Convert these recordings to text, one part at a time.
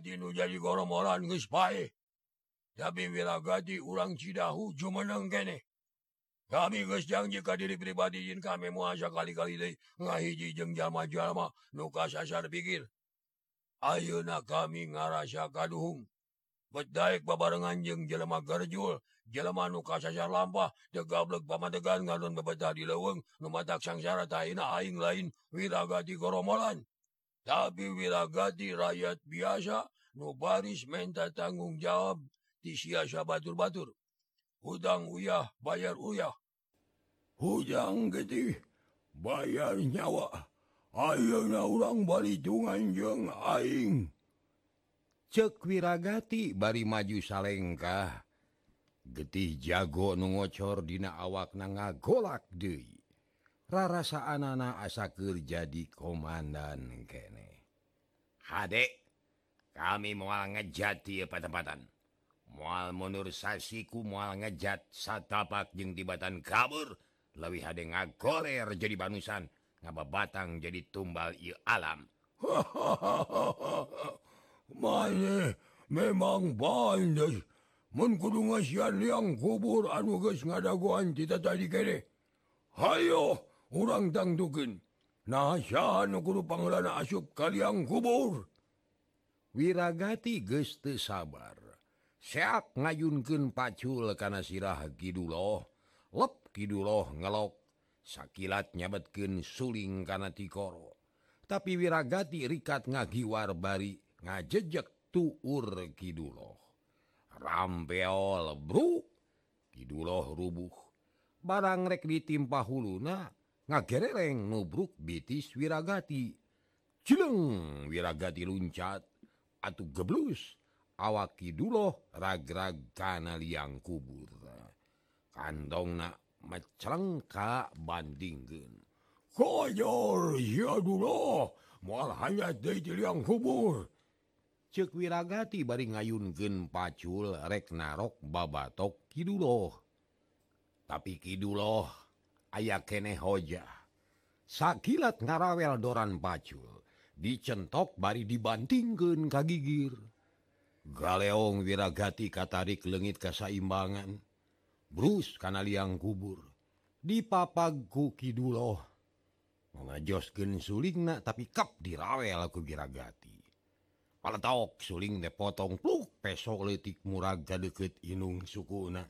Hati nu jadi goromoran gespae. Tapi wilagati urang cidahu jumeneng kene. Kami geus janji ka diri pribadi jeung kami moal sakali-kali deui ngahiji jeung jalma-jalma nu kasasar pikir. Ayeuna kami ngarasa kaduhung. Bedaik babarengan jeung jelema garjul, jelema nu kasasar lampah, degablek pamadegan ngadon bebetah di leuweung nu matak sangsara ta aing lain wiragati goromoran. Tapi wiragati rakyat biasa nubaris minta tanggung jawab di siasa batur-batur. Hudang uyah bayar uyah. Hudang getih bayar nyawa. Ayo na orang balitungan jeng aing. Cek wiragati bari maju salengkah. Getih jago nungocor dina awak na ngagolak deui. rarasa anak asakur jadi komandan kene. Hadek kami mual ngejati patempatan. Mual mundur sasiku mual ngejat satapak jeung tibatan kabur. Lebih hade ngagoler jadi banusan ngaba batang jadi tumbal I alam. Mane, memang bandes. Mun kudu ngasian liang kubur anu geus ngadaguan kita tadi kene. Hayo! orang kudu nahanupangana asup kaliang kubur. Wirragati geste sabar. Seak ngayunkeun pacul kana sirah kiduloh. lep kiduloh ngelok. Sakilat nyabetkeun suling kana tikoro. Tapi wiragati rikat ngagiwar bari ngajejek tuur kiduloh. rampeol Bro Kiduloh rubuh. Barang rek ditimpa huluna ngagerereng nubruk bitis wiragati. Cileng wiragati luncat. Atau geblus. Awak ragrag kana liang kubur. Kandong na mecelengka bandinggen koyor ya dulu mual hanya di liang kubur. Cek wiragati bari ngayunkeun pacul rek narok babatok kiduloh. Tapi kiduloh aya kene hoja. Sakilat ngarawel doran pacul dicentok bari dibantingken kagigir galeong wiragati katarik lenggit kasaimbangan brus kana liang kubur. Dipapagku Kiduloh. Mengajosken sulingna tapi kap dirawel aku giragati kalau taok suling depotong pluk pesok letik muraga deket inung sukuna.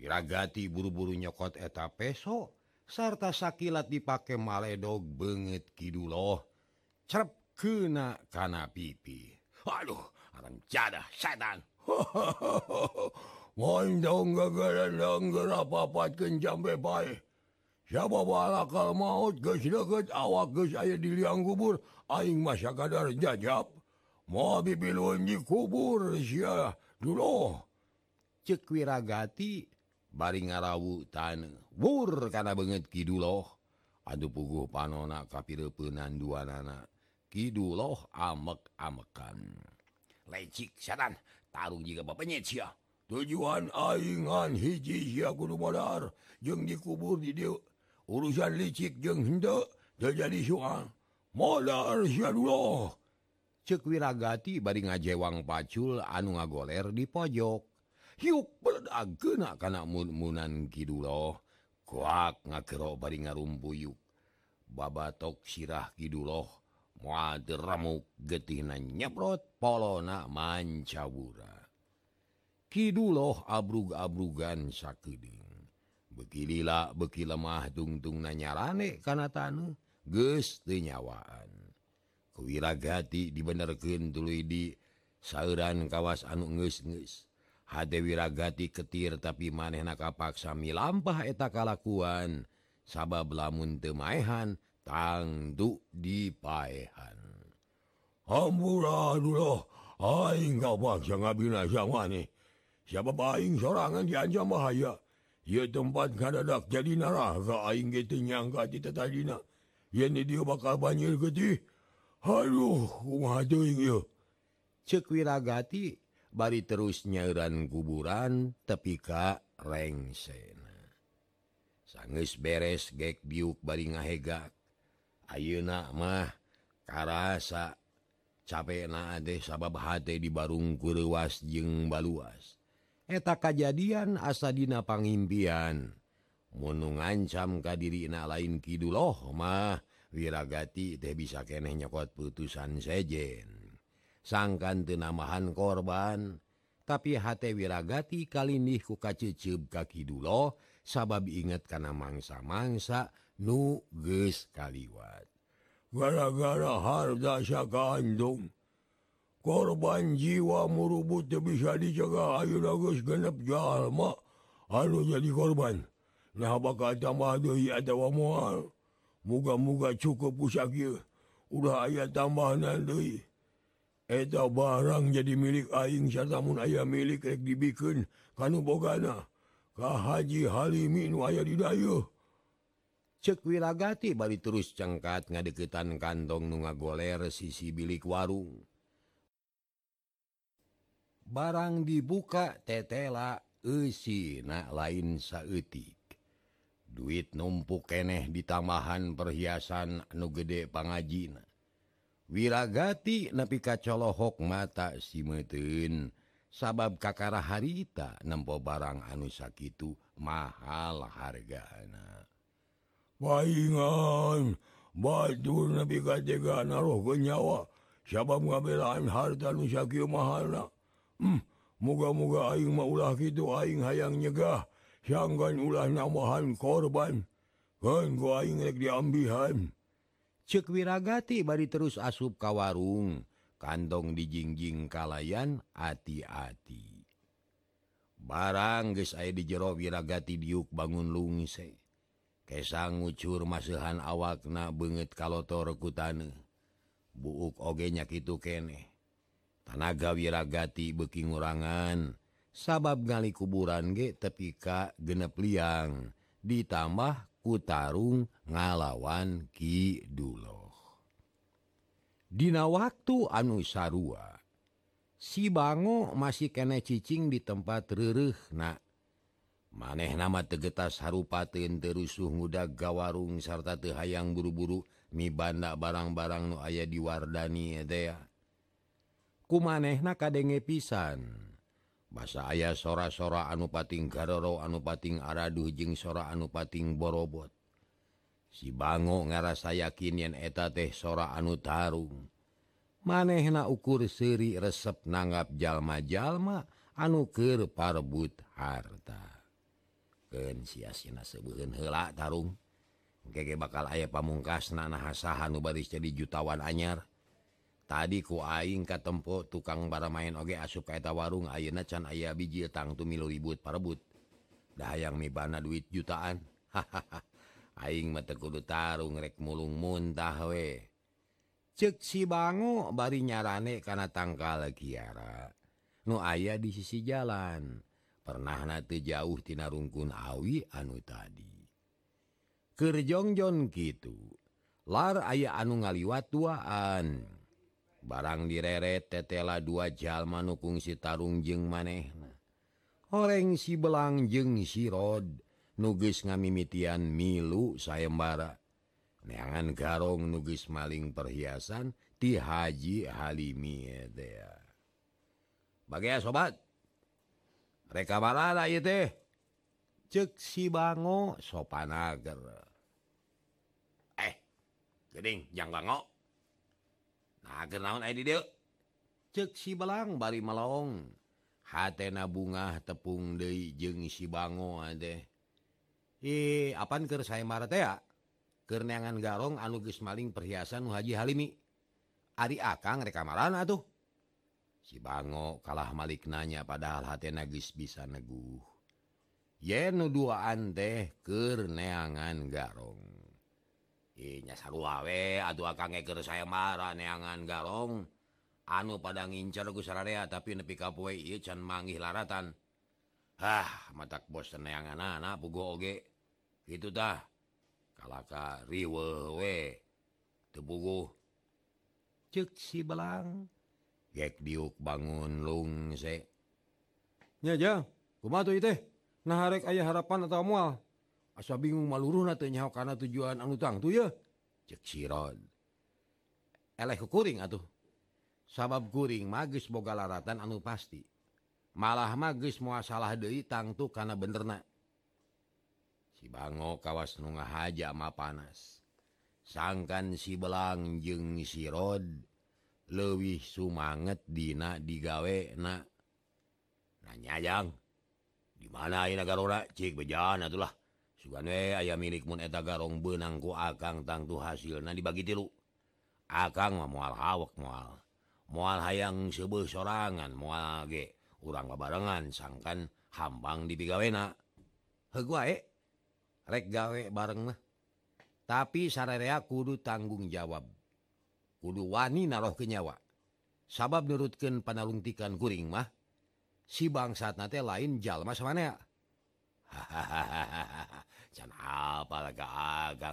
Iragati buru-buru nyokot eta peso sarta sakilat dipake maledog banget Kidul loh. Cerp kena kana pipi. Aduh akan jadah setan. Siapa bakal maut awak saya diliang kubur aing masa kadar jajab mau di kubur dulu cek wiragati bari ngarawu tan wur kana banget Kidul loh aduh puguh panona kapir penandua nana Kidul loh amek amekan. Lecik setan tarung jika bapaknya sia. Tujuan aingan hiji sia kudu modar jeung dikubur di dia urusan licik jeung hendak terjadi soal modar sia dulu cek wiragati bari ngajewang pacul anu ngagoler di pojok. beragna karena munmunan Kiduloh kuak ngakero bari ngarumbuyuk babatok sirah Kiduloh muaramuk gettinan nyebrot polona mancabura Kiduloh abrug-abrugan sakuding bekilila beki lemah tungtung nanyarane kana tanu genyawaan kewiragati dibenerken tulu di sauran kawas anu nges-nges. Hade wiragati ketir tapi manehna kapaksa milampah eta kalakuan. Sabab lamun temahan tangdu dipaehan. Paehan Hamburadullah aing kapaksa ngabinasa maneh siapa aing sorangan diancam bahaya? Ye tempat kadadak jadi neraka aing ge teu nyangka cita tadina yen dia bakal banjir getih Aduh, kumaha teuing ieu? Cek wiragati bari terus nyauran kuburan tepika rengsena. Sangges beres gek biuk bari ngahegak. Ayeuna mah karasa. Capek na deh sabab hati di barung kurewas jeung baluas. Eta kajadian asadina pangimpian. Munu ngancam ka diri na lain kidul loh mah wirragati teh bisa keneh nyokot putusan sejen. sangkan tenamahan korban. Tapi hate wirragati kali nih kuka cecep kaki dulu sabab inget karena mangsa-mangsa nuges kaliwat. Gara-gara harga kandung korban jiwa murubut bisa dicegah ayo nagus genep jalma anu jadi korban. Nah bakal tambah doi atau mual muga-muga cukup pusakir udah ayat tambahan doi eta barang jadi milik aing symun ayah milik rek dibikin. Bogana? Ka Haji Halimi aya didayo cekwilagati bari terus cengkat ngadeketan kantong nu ngagoler sisi bilik warung. Barang dibuka tetela esi na lain saeutik. duit numpuk keneh di tambahan perhiasan nu gede pangajina. wiragati nepi kacolohok mata simeun sabab kakara harita nempo barang anu sakitu mahal harga anak Waingan Batur nabi katega naruh ke nyawa sabab ngabelaan harta nu sakio mahal hmm, Moga-moga aing maulah gitu aing hayang nyegah. Siangkan ulah namahan korban. Kan ku aing rek diambihan. Cekwiragati bari terus asup ka warung, kantong dijingjing kalayan hati-hati. Barang ge aya di jero wiragati diuk bangun lungse. Kesang ngucur masahan awakna banget kalotor kutane. Buuk ogenya kitu kene. Tanaga wiragati beki ngurangan, sabab ngali kuburan ge tepika genep liang, ditambah Utarung ngalawan Kiduloh Dina waktu anu sarua si Bango masih kene cicing di tempat rereh nak. maneh nama tegetas harupaten terusuh muda gawarung sarta tehayang buru-buru mi banda barang-barang nu aya di diwardani ku maneh na kadenge pisan. bahasa ayah sora-sora anupating garoro anupating Araduh jeung sora anupating borobot. Si Bango ngarasa yakin yen eta teh sora anu Tarung. Manehna ukur seri resep nanggap jalma-jalma anu keur parbut harta. Ken siasina sebulan heula Tarung. Gege bakal ayah pamungkas saha nu baris jadi jutawan anyar. tadi ku aing ka tempo tukang bara main oge asup kaeta warung ayeuna can aya biji tangtu milu ribut parebut. Dahayang mibana duit jutaan. Hahaha aing mata kudu tarung rek mulung muntah we. Cek si bango bari nyarane kana tangkal kiara. Nu aya di sisi jalan. Pernah nate jauh tina rungkun awi anu tadi. Kerjongjon gitu lar aya anu ngaliwat tuaan. barang direret tetela dua jalma nukung si Tarung jeung manehna oreng si belang jeung sirod nugis ngamimitian milu sayembara. Neangan garong nugis maling perhiasan ti Haji Halimi bagai sobat mereka balala itu teh. Cek si bango sopanager. eh geding jang bango. Nah, naon cek si belang bari melong Hatena bunga tepung deui jeung si bango ah, teh. eh apan keur saya Marte ya ah? keangan garong anu geus maling perhiasan nu Haji Halimi. Ari Akang rekamarana ah, tuh. Si bango kalah Malik nanya padahal hatena nagis bisa neguh. Yen nu duaan teh keur neangan garong. wawe aduh keur saya marah neangan garong anu pada ngincargu sararea tapi nepi ka poe ieu can manggih laratan. Hah matak bos neangan anak pugo oge. Gitu tah. Kalaka riwe we tepugu cek si belang. Gek diuk bangun lung se. Nya kumaha tuh teh nah rek aya harapan atau mual? asa bingung maluruh tenya karena tujuan anu tang tuh ya cekskuring atuh. Sabab kuring magis boga laratan anu pasti. Malah magis mua salah Dewi tangtu karena benerna si Bango kawas nunga haja ma panas. Sangkan si belang jeng sirod lewih sumanget Dina digawe na. Nanyajang dimana ini negara cik bejaan itulah Sugane aya milik mun eta garong benangku akang tangtu hasil nah dibagi tilu. Akang mual hawak mual mual hayang seubeuh sorangan moal ge. Urang babarengan sangkan hambang di pigawena hegue eh. rek gawe bareng mah. Tapi sararea kudu tanggung jawab. Kudu wani naroh kenyawa sabab nurutkan panalungtikan kuring mah si bangsat nate lain jalma semanea hahaha can apa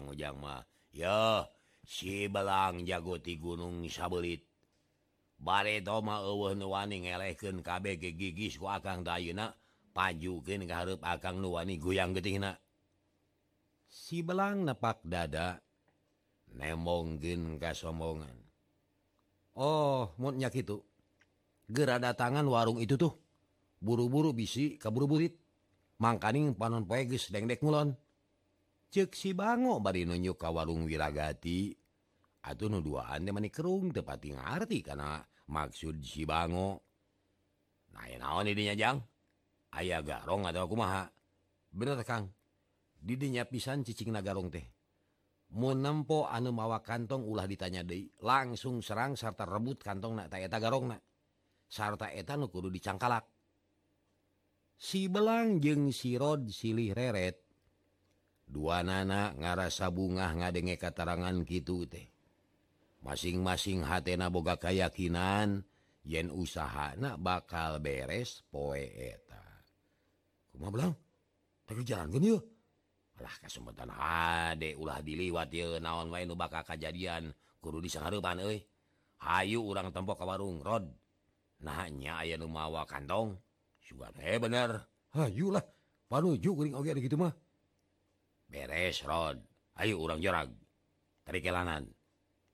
Ujang mah. yo si belang jago ti Gunung sabelit. Bare mawaning KBG gigis Akang dayuna ka garep Akang nuwani goyang getihna si belang nepak dada nemonggen kasombongan. Oh monya gitu gerada tangan warung itu tuh. Buru-buru bisi kaburu burit mangkaning panon poeges dengdek ngulon. cek si bango bari nunyu ka warung wirragati atau nuduaan mani kerung tepati ngarti karena maksud si bango. Nah naon didinyajang aya garong atau aku maha bener Kang? Didinya pisan cicing nagarong teh. Munempo anu mawa kantong ulah ditanya deui langsung serang serta rebut kantong naeta garong na. Sarta nu kudu dicangkalak. Si belang jeng sirod silih reret dua nana ngarasa bunga ngadenge katerangan gitu teh. Masing-masing hatena boga kayakinan yen usahana bakal beres poeta kesempatan hade ulah diliwat naon main bakal kejadian guru euy. Hayu urang tempo ke warung Rod. Nahnya aya lumawa kantong suka eh bener. Hayulah baru oge gitu mah. beres Rod. Ayo urang jorag. Terikelanan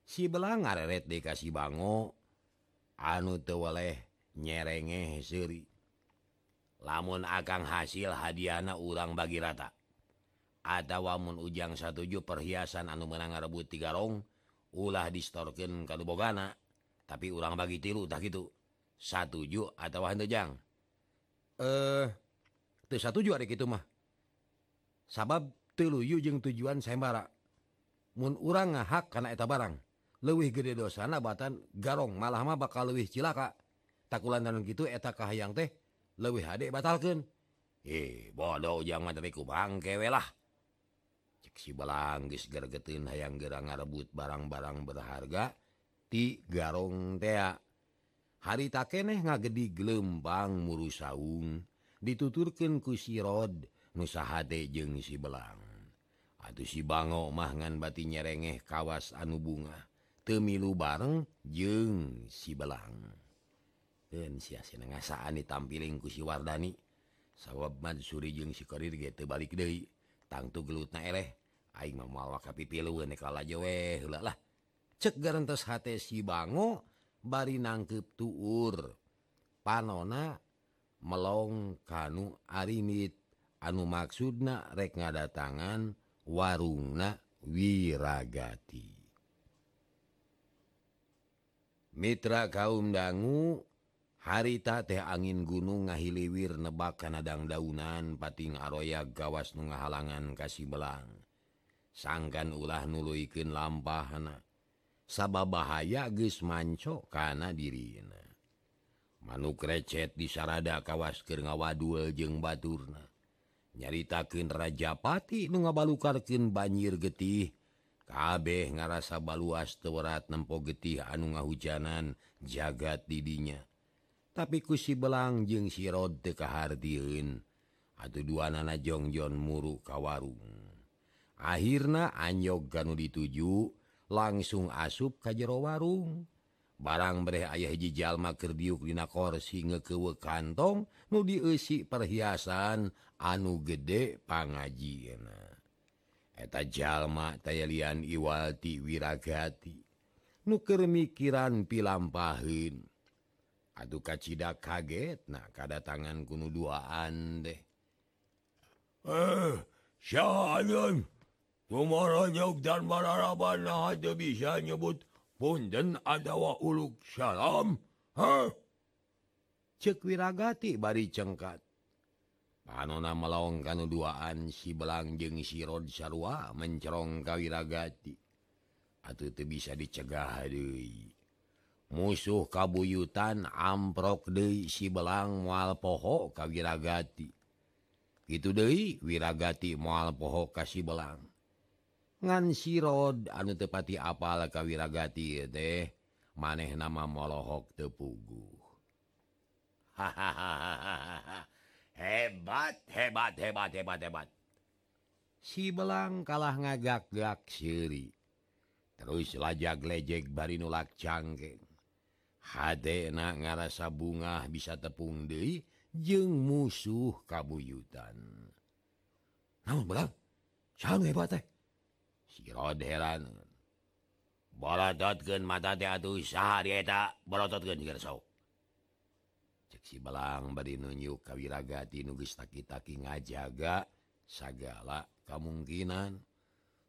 si belang ngareret dikasih bango anu tewaleh nyerenge seri lamun akan hasil hadiahna urang bagi rata. Ada wamun ujang satuju perhiasan anu menang rebut tiga rong ulah distorken kalau bogana tapi urang bagi tilu tak gitu satuju atau Jang? eh satu ju gitu mah. Sabab teluyu jeung tujuan sembara Mun urang ngahak karena eta barang. Lewih gede dosana batan garong malahma bakal lewih cilaka. Takulan dan gitu eta kahayang teh lewih hadek batalkan eh bodoh jangan bangke we kewelah cek si belanggis gergetin hayang gerang ngarebut barang-barang berharga ti garong tea. Hari takeneh ngagedi gelembang muru saung. Dituturken ku sirod nusahade jeng si belang. Aduh si Bango mahngan bati nyerengeh kawas anu bunga. Temilu bareng jeng si belang. Dan ngasaan ditampilin ku si Wardani. Sawwab Mansuri jeung ge gitu balik deui. Tangtu gelut eleh. Aing mauwa kapwehlah cek garantos hate si Bango bari nangkep tuur. Panona melong kanu arimit. Anu maksudna rek ngadatangan warungna wiragati. Mitra kaum dangu harita teh angin gunung ngahiliwir nebak kanadang daunan pating aroya gawas nu ngahalangan kasih belang sangkan ulah nuluikin lampahana sabab bahaya geus manco kana dirina. Manuk recet disarada kawaskir ngawadul jeung baturna. nyaritakan Rajapati ngabalukarkin banjir getih. Kabeh ngarasa baluas terat nempo getih anu ngahujanan jagat didinya. Tapi kusi belang jeung sirod tekahardiun atau dua nana jongjon muruk kawarung. Akhirnya anyog ganu dituju langsung asup ka jero warung. barang breh ayah hiji jalma kerdiukdina korsi ngekewe kantong nu diusik perhiasan anu gede pangaji eta jalma tayyan Iwati wiragati nuker mikiran pilampahin aduh kacita kaget nah kada tangan kuno duaan deh. Eh Syah Amin, dan mararaban nah bisa nyebut punten adawa uluk Shalom cek wiragati bari cengkat. Panona melong kan duaan si belangjeng sirod Sarwa mencerong kawirragati atau teu bisa dicegah deui. Musuh kabuyutan amprok De si belang mual pohok kitu itu wiragati moal mual pohok kasih belang. ngan sirod anu tepati apal kawiragati deh maneh nama molohok tepugu hahaha hebat hebat hebat hebat hebat. Si belang kalah ngagak-gak siri terus lajak lejek bari nulak cangkeng. Hade na ngarasa bunga bisa tepung deui jeung musuh kabuyutan. Namun belang saha hebat teh. sirod heran bolototken mata atuh saheta bolototken ceksi belang bad nunyu kawiragati nugis taki-taki ngajaga sagala kemungkinan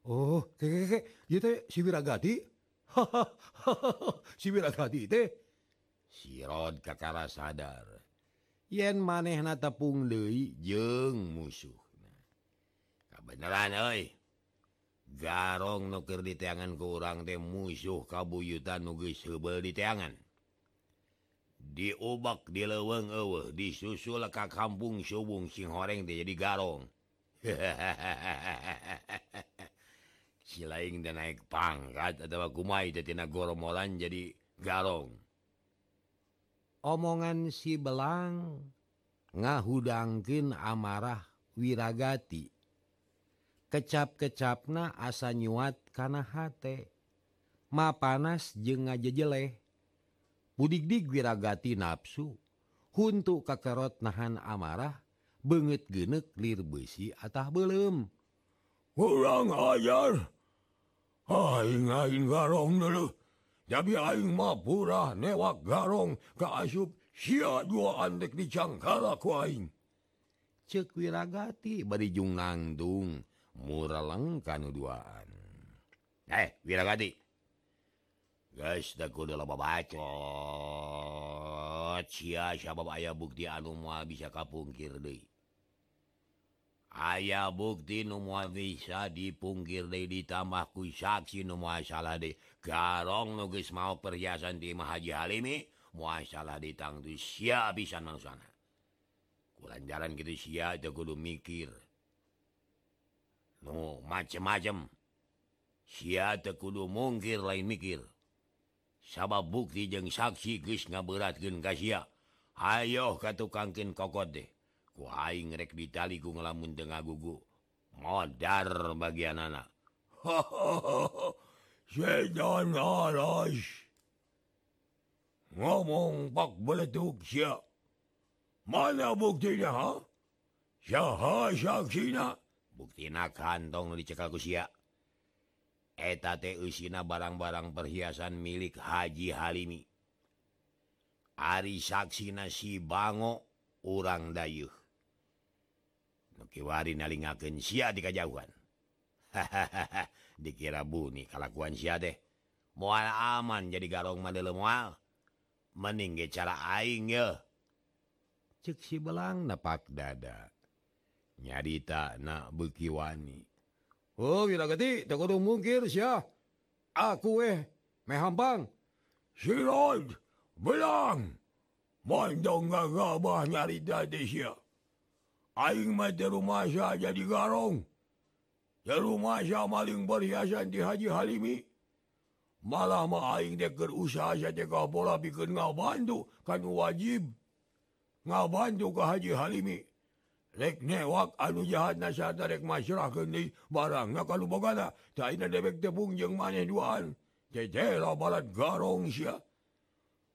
Oh siwiragati siwiragati teh sirod kakara sadar. Yen maneh na tepung Dewi jeng musuh kabeneran oi garong nuker di teangan ke orang teh musuh kabuyutan nugis hubel di teangan diobak di leweng ewe disusul ka kampung subung sing horeng teh jadi garong. Si lain dan naik pangkat atau kumai teh tina goromolan jadi garong. Omongan si belang ngahudangkin amarah wiragati. kecap-kecapna asa nyuat kana hate. Ma panas jeung ngajejeleh. Budigdig wiragati nafsu huntu kakerot nahan amarah banget genek lir besi atah belum kurang ajar. Aing aing garong dulu. Jadi aing mah pura newak garong. Ka asup sia dua andek dicangkala ku aing. Cek wiragati bari jung nangdung. muraleng kanuduaan. Eh wiragati guys da kudu loba bacot. Sia sabab aya bukti anu moal bisa kapungkir deui. Aya bukti nu moal bisa dipungkir deui ditambah ku saksi nu moal salah deui. Garong nu geus mau perhiasan di Mahaji Halimi moal salah ditangtu sia bisa nang sana kulanjaran gitu sia teu kudu mikir. no macem-macem. Siata kudu mungkir lain mikir sabab bukti jeung saksi guys ka sia Ayo ka tukangkin kokot deh kuing rek ditaliku ngelamun tengah gugu modar bagian anak ngomong pak beletuk siap mana buktinya ha? Siapa saksinya? buktina kantong dicekal usia eta Usina barang-barang perhiasan milik Haji Halimi. Ari saksi nasi bango urang dayuh Nukiwari nalingakeun sia di kajauhan. Hahaha dikira buni kalakuan sia deh. Moal aman jadi garong madele Mending meningge cara aing ya cek si belang napak dada. nyarita na bekiwani Oh geti, mungkir sia. aku eh mehampang Siraj belang. Mondong gagabah nyarita teh sia. Aing mah teu rumah Syah jadi garong. Ya rumah Syah maling perhiasan di Haji Halimi. Malah mah aing teh usaha Syah teh bola pikeun ngabantu kan wajib. Ngabantu ke Haji Halimi. newak anu jahat nasihat dari masyarakat kendi barangnya kalau boga China debek tepung jeng mane duaan cecela balat garong sia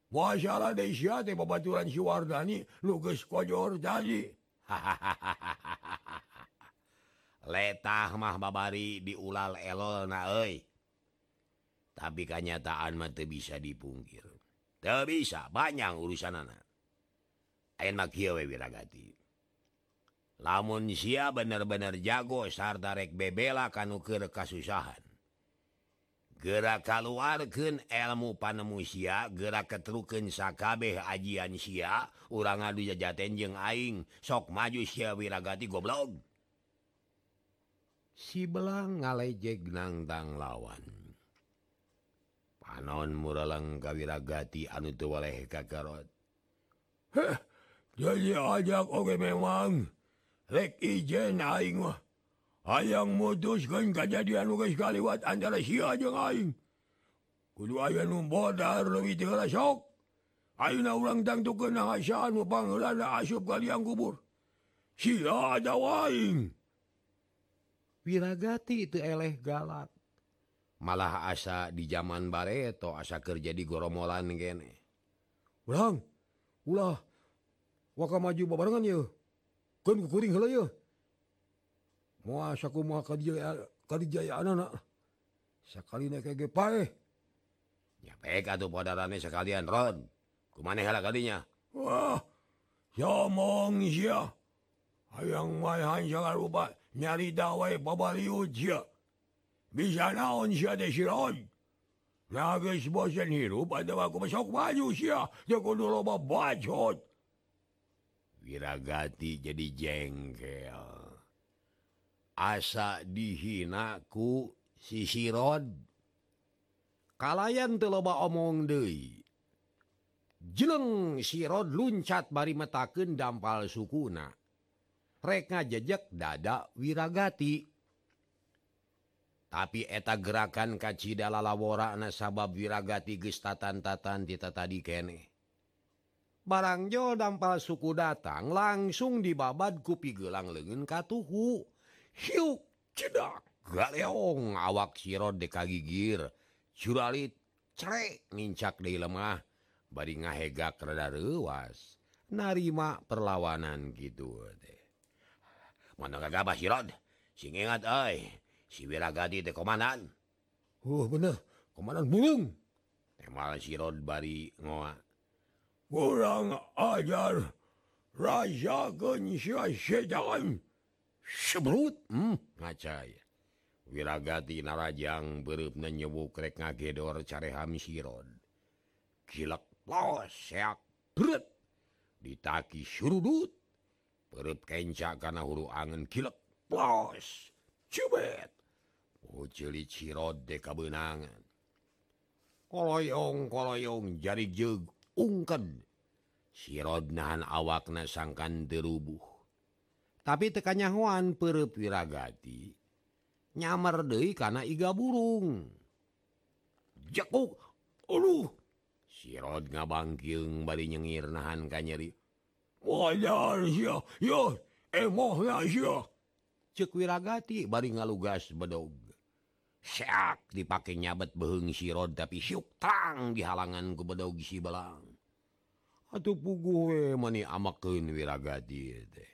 Masalah Indonesia teh babaturan si Wardani luges kojor jadi. Letah mah babari diulal elol na euy. Tapi kenyataan mah teu bisa dipungkir. Teu bisa, banyak urusan anak. Enak kieu we wiragati. lamun Sia bener-bener jago sardarek bebela kanuker kasusahan. Gerak keluararkan elmu panemusia gerak keteruken sakabeh ajian Sia urang ngadu jajaten jeung aing sok maju Sia wiragati goblok. Si belang ngalejek nangtang lawan. Panon muralang kawiragati anu tuwaleh kakarot. Heh jadi ajak oke memang. Ijen aing ayaang mutuskan kejadian guys kaliwat antara si aing. Kudu aya numbodar leuwih ti sok Ayeuna urang tangtukeun tu kena asyaan asup ka liang kubur. Sia ada waing. Wiragati itu eleh galak. Malah asa di zaman bareto asa kerja di goromolan gene. Ulang ulah waka maju babarengan yuk kan kuring heula ya mau asa kumaha kadijaya kadijaya anak sakali nek kege pae ya pek atuh podarane sekalian ron. Kumaneh heula kadinya. Wah Yomong sia hayang mayan sangat rupa nyari dawai babaliut sia bisa naon sia teh si Ron? Nagis bosan hirup ada aku masuk baju sia dia kudu loba bacot. giragati jadi jengkel. Asa dihinaku sisirod kalayan teloba omong Dei jeleng sirod luncat bari metaken dampal sukuna. Rekna jejak dada wirragati tapi eta gerakan kacita lalawora nasabab wirragati gestatantatan ditata tadi kene. barangjo dampal suku datang langsung dibabad kupi gelang lengan katuhu hiuk cedak galeong awak sirot deka gigir curalit cerek nincak di lemah. Bari ngahegak rada rewas narima perlawanan gitu deh mana gagabah sirot sing ingat ay si wiragadi teh komandan. Oh bener. Komandan burung temal sirot bari ngoak kurang ajar. Rajaken sedan sebrut hmm, ngacai wiragati narajang berup nyebuk rek ngagedor care hamsirod kilak los seak bret ditaki surudut. Perut kenca karena huru angin kilak los cubet. Ucilit cirod deka benangan koloyong koloyong jari jeg ungken sirod nahan awakna sangkan derubuh. Tapi tekanyahuan perut wiragati. Nyamar Dei karena iga burung. Jakuk Aduh. Sirod ngabangkil bari nyengir nahan kanyeri cekwiragati bari ngalugas bedog seak dipakai nyabet beheng sirod tapi syuk tang di halangan ku bedog si belang. atau we mani amaken teh.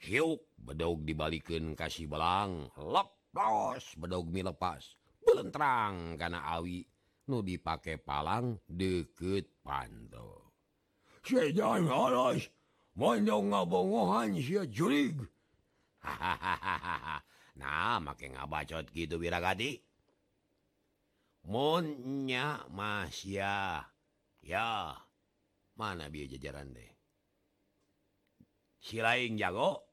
Hiuk bedog dibalikin kasih belang lepos bedog mi lepas belentrang karena awi nu dipake palang deket panto ngabongohan hahaha nah make ngabacot gitu wiragati monnya Masya ya. mana biar jajaran deh silain jago.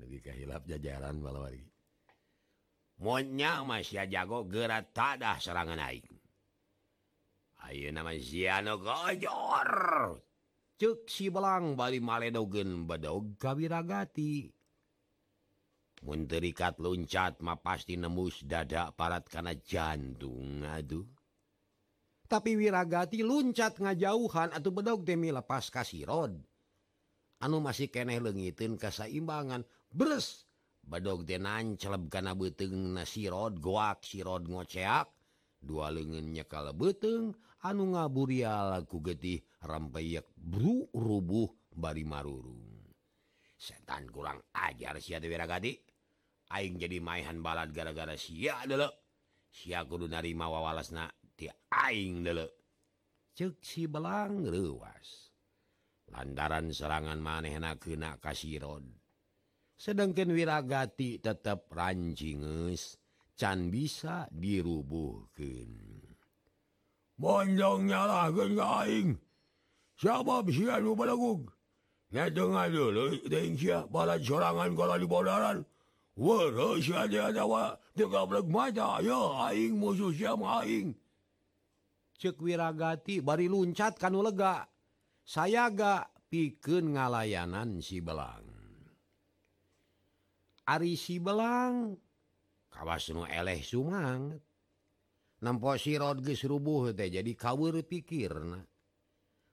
Lebih kehilap jajaran balawari monyang masih jago gerak tadah serangan aing ayo nama ziano gojor. Cek si belang bali maledogen badog kawiragati mun terikat luncat mah pasti nembus dada parat karena jantung aduh. tapi wiragati loncat ngajauhan atau bedog demi lepas kasirod anu masih keneh lengitin keseimbangan bres! Bedog denan celeb kana beteng nasirod goak sirod ngoceak. Dua lengannya kalau beteng anu ngaburial ku getih rampeyek bru rubuh bari marurung. Setan kurang ajar sia wiragati. Aing jadi maihan balad gara-gara sia dulu sia kudu narima wawalasna. aing ceksi belang ruas lantaran serangan maneh nakna kasirod sedangkan wiragati tetap rancinges can bisa dirubuhkan bonjongnya sabab serangan kalau dibodaran mata. Ya aing musuh siam aing. cekwiragati bari luncat kan lega. Saya ga piken ngalayanan si belang. Ari si belang kawas nu eleh sumangat nampo sirot geus rubuh teh jadi kawur pikirna.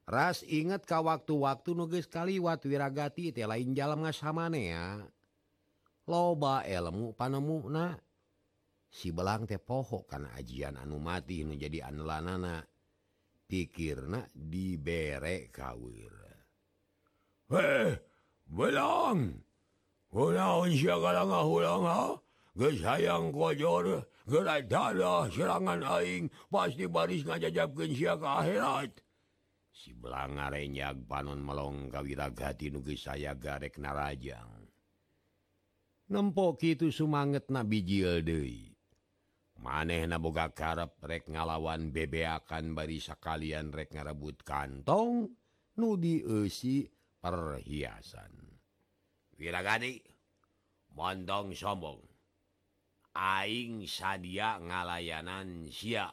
Ras inget ka waktu-waktu nuges kaliwat wiragati teh lain jalan ngasamanea. Loba elmu panemukna si belang teh pohok karena ajian anu mati nu jadi anlanana pikirna diberek kawir. Hey, belang. Hunaun siakalanga hulanga Geus hayang kojor Gerai dada serangan aing Pasti baris ngajajabkeun sia ka akhirat. Si belang ngarenyag panon melong kawiragati nu geus saya garek narajang. Nempok kitu sumanget na bijil deui maneh naboga karep rek ngalawan bebeakan bari barisa kalian rek ngarebut kantong nudi esi perhiasan. Wiragani mondong sombong. Aing sadia ngalayanan sia.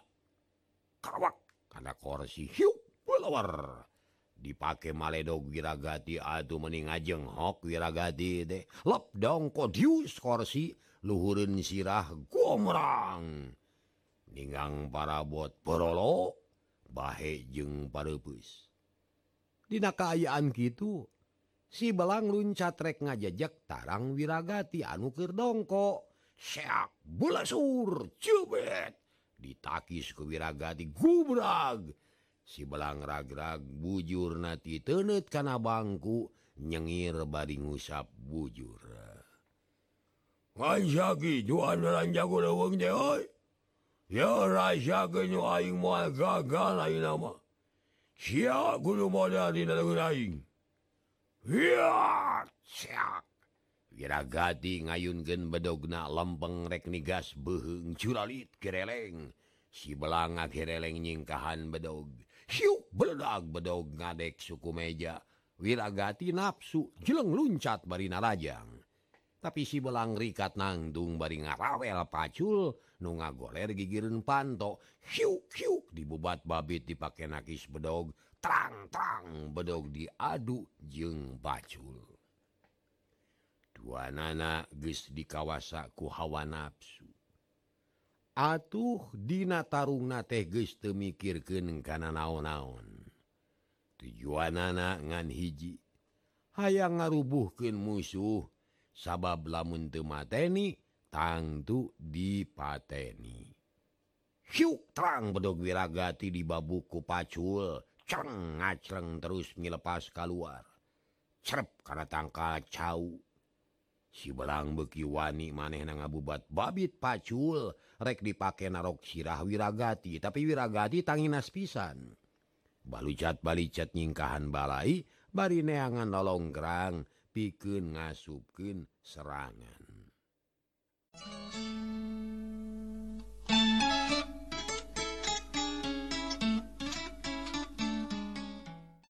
Karawak kana korsi hiuk pelawar dipake maledog wiragati atuh mening ajeng hok wiragati deh. Lep dong kodius korsi. luhurun sirah gomrang. Ningang parabot perolo bahe jeung parepus Dina kaayaan gitu si belang luncat rek ngajajak tarang wiragati anu keur dongko. Seak bulasur cubet ditakis ke wiragati gubrag si belang ragrag bujur nati tenet kana bangku nyengir baring ngusap bujur. Ngaisaki juan ranjago leweng de oi. Ya raisaki nu aing moal gagal aing nama. Sia gulu moda di dalam aing. Ya, siak. Wiragati ngayunkeun bedogna lempeng rek nigas beuheung curalit kereleng. Si belang kereleng nyingkahan bedog. Siuk beledag bedog ngadek suku meja. Wiragati nafsu jeleng luncat bari narajang. tapi si belang rikat nangdung bari ngarawel pacul nu ngagoler gigireun panto hiuk hiuk dibubat babit dipake nakis bedog terang terang bedog diadu jeung pacul. Dua nana geus dikawasa ku hawa nafsu. Atuh dina tarungna teh geus teu mikirkeun kana naon-naon. Tujuan nana ngan hiji hayang ngarubuhkeun musuh sabab lamun temateni tangtu dipateni. Hiuk terang bedog wiragati di babuku pacul. Ceng ngacreng terus ngilepas keluar serep karena tangka cau si belang beki wani maneh na ngabubat babit pacul rek dipake narok sirah wiragati tapi wiragati tanginas pisan. Balucat balicat nyingkahan balai bari neangan nolonggrang pikeun ngasupkeun serangan.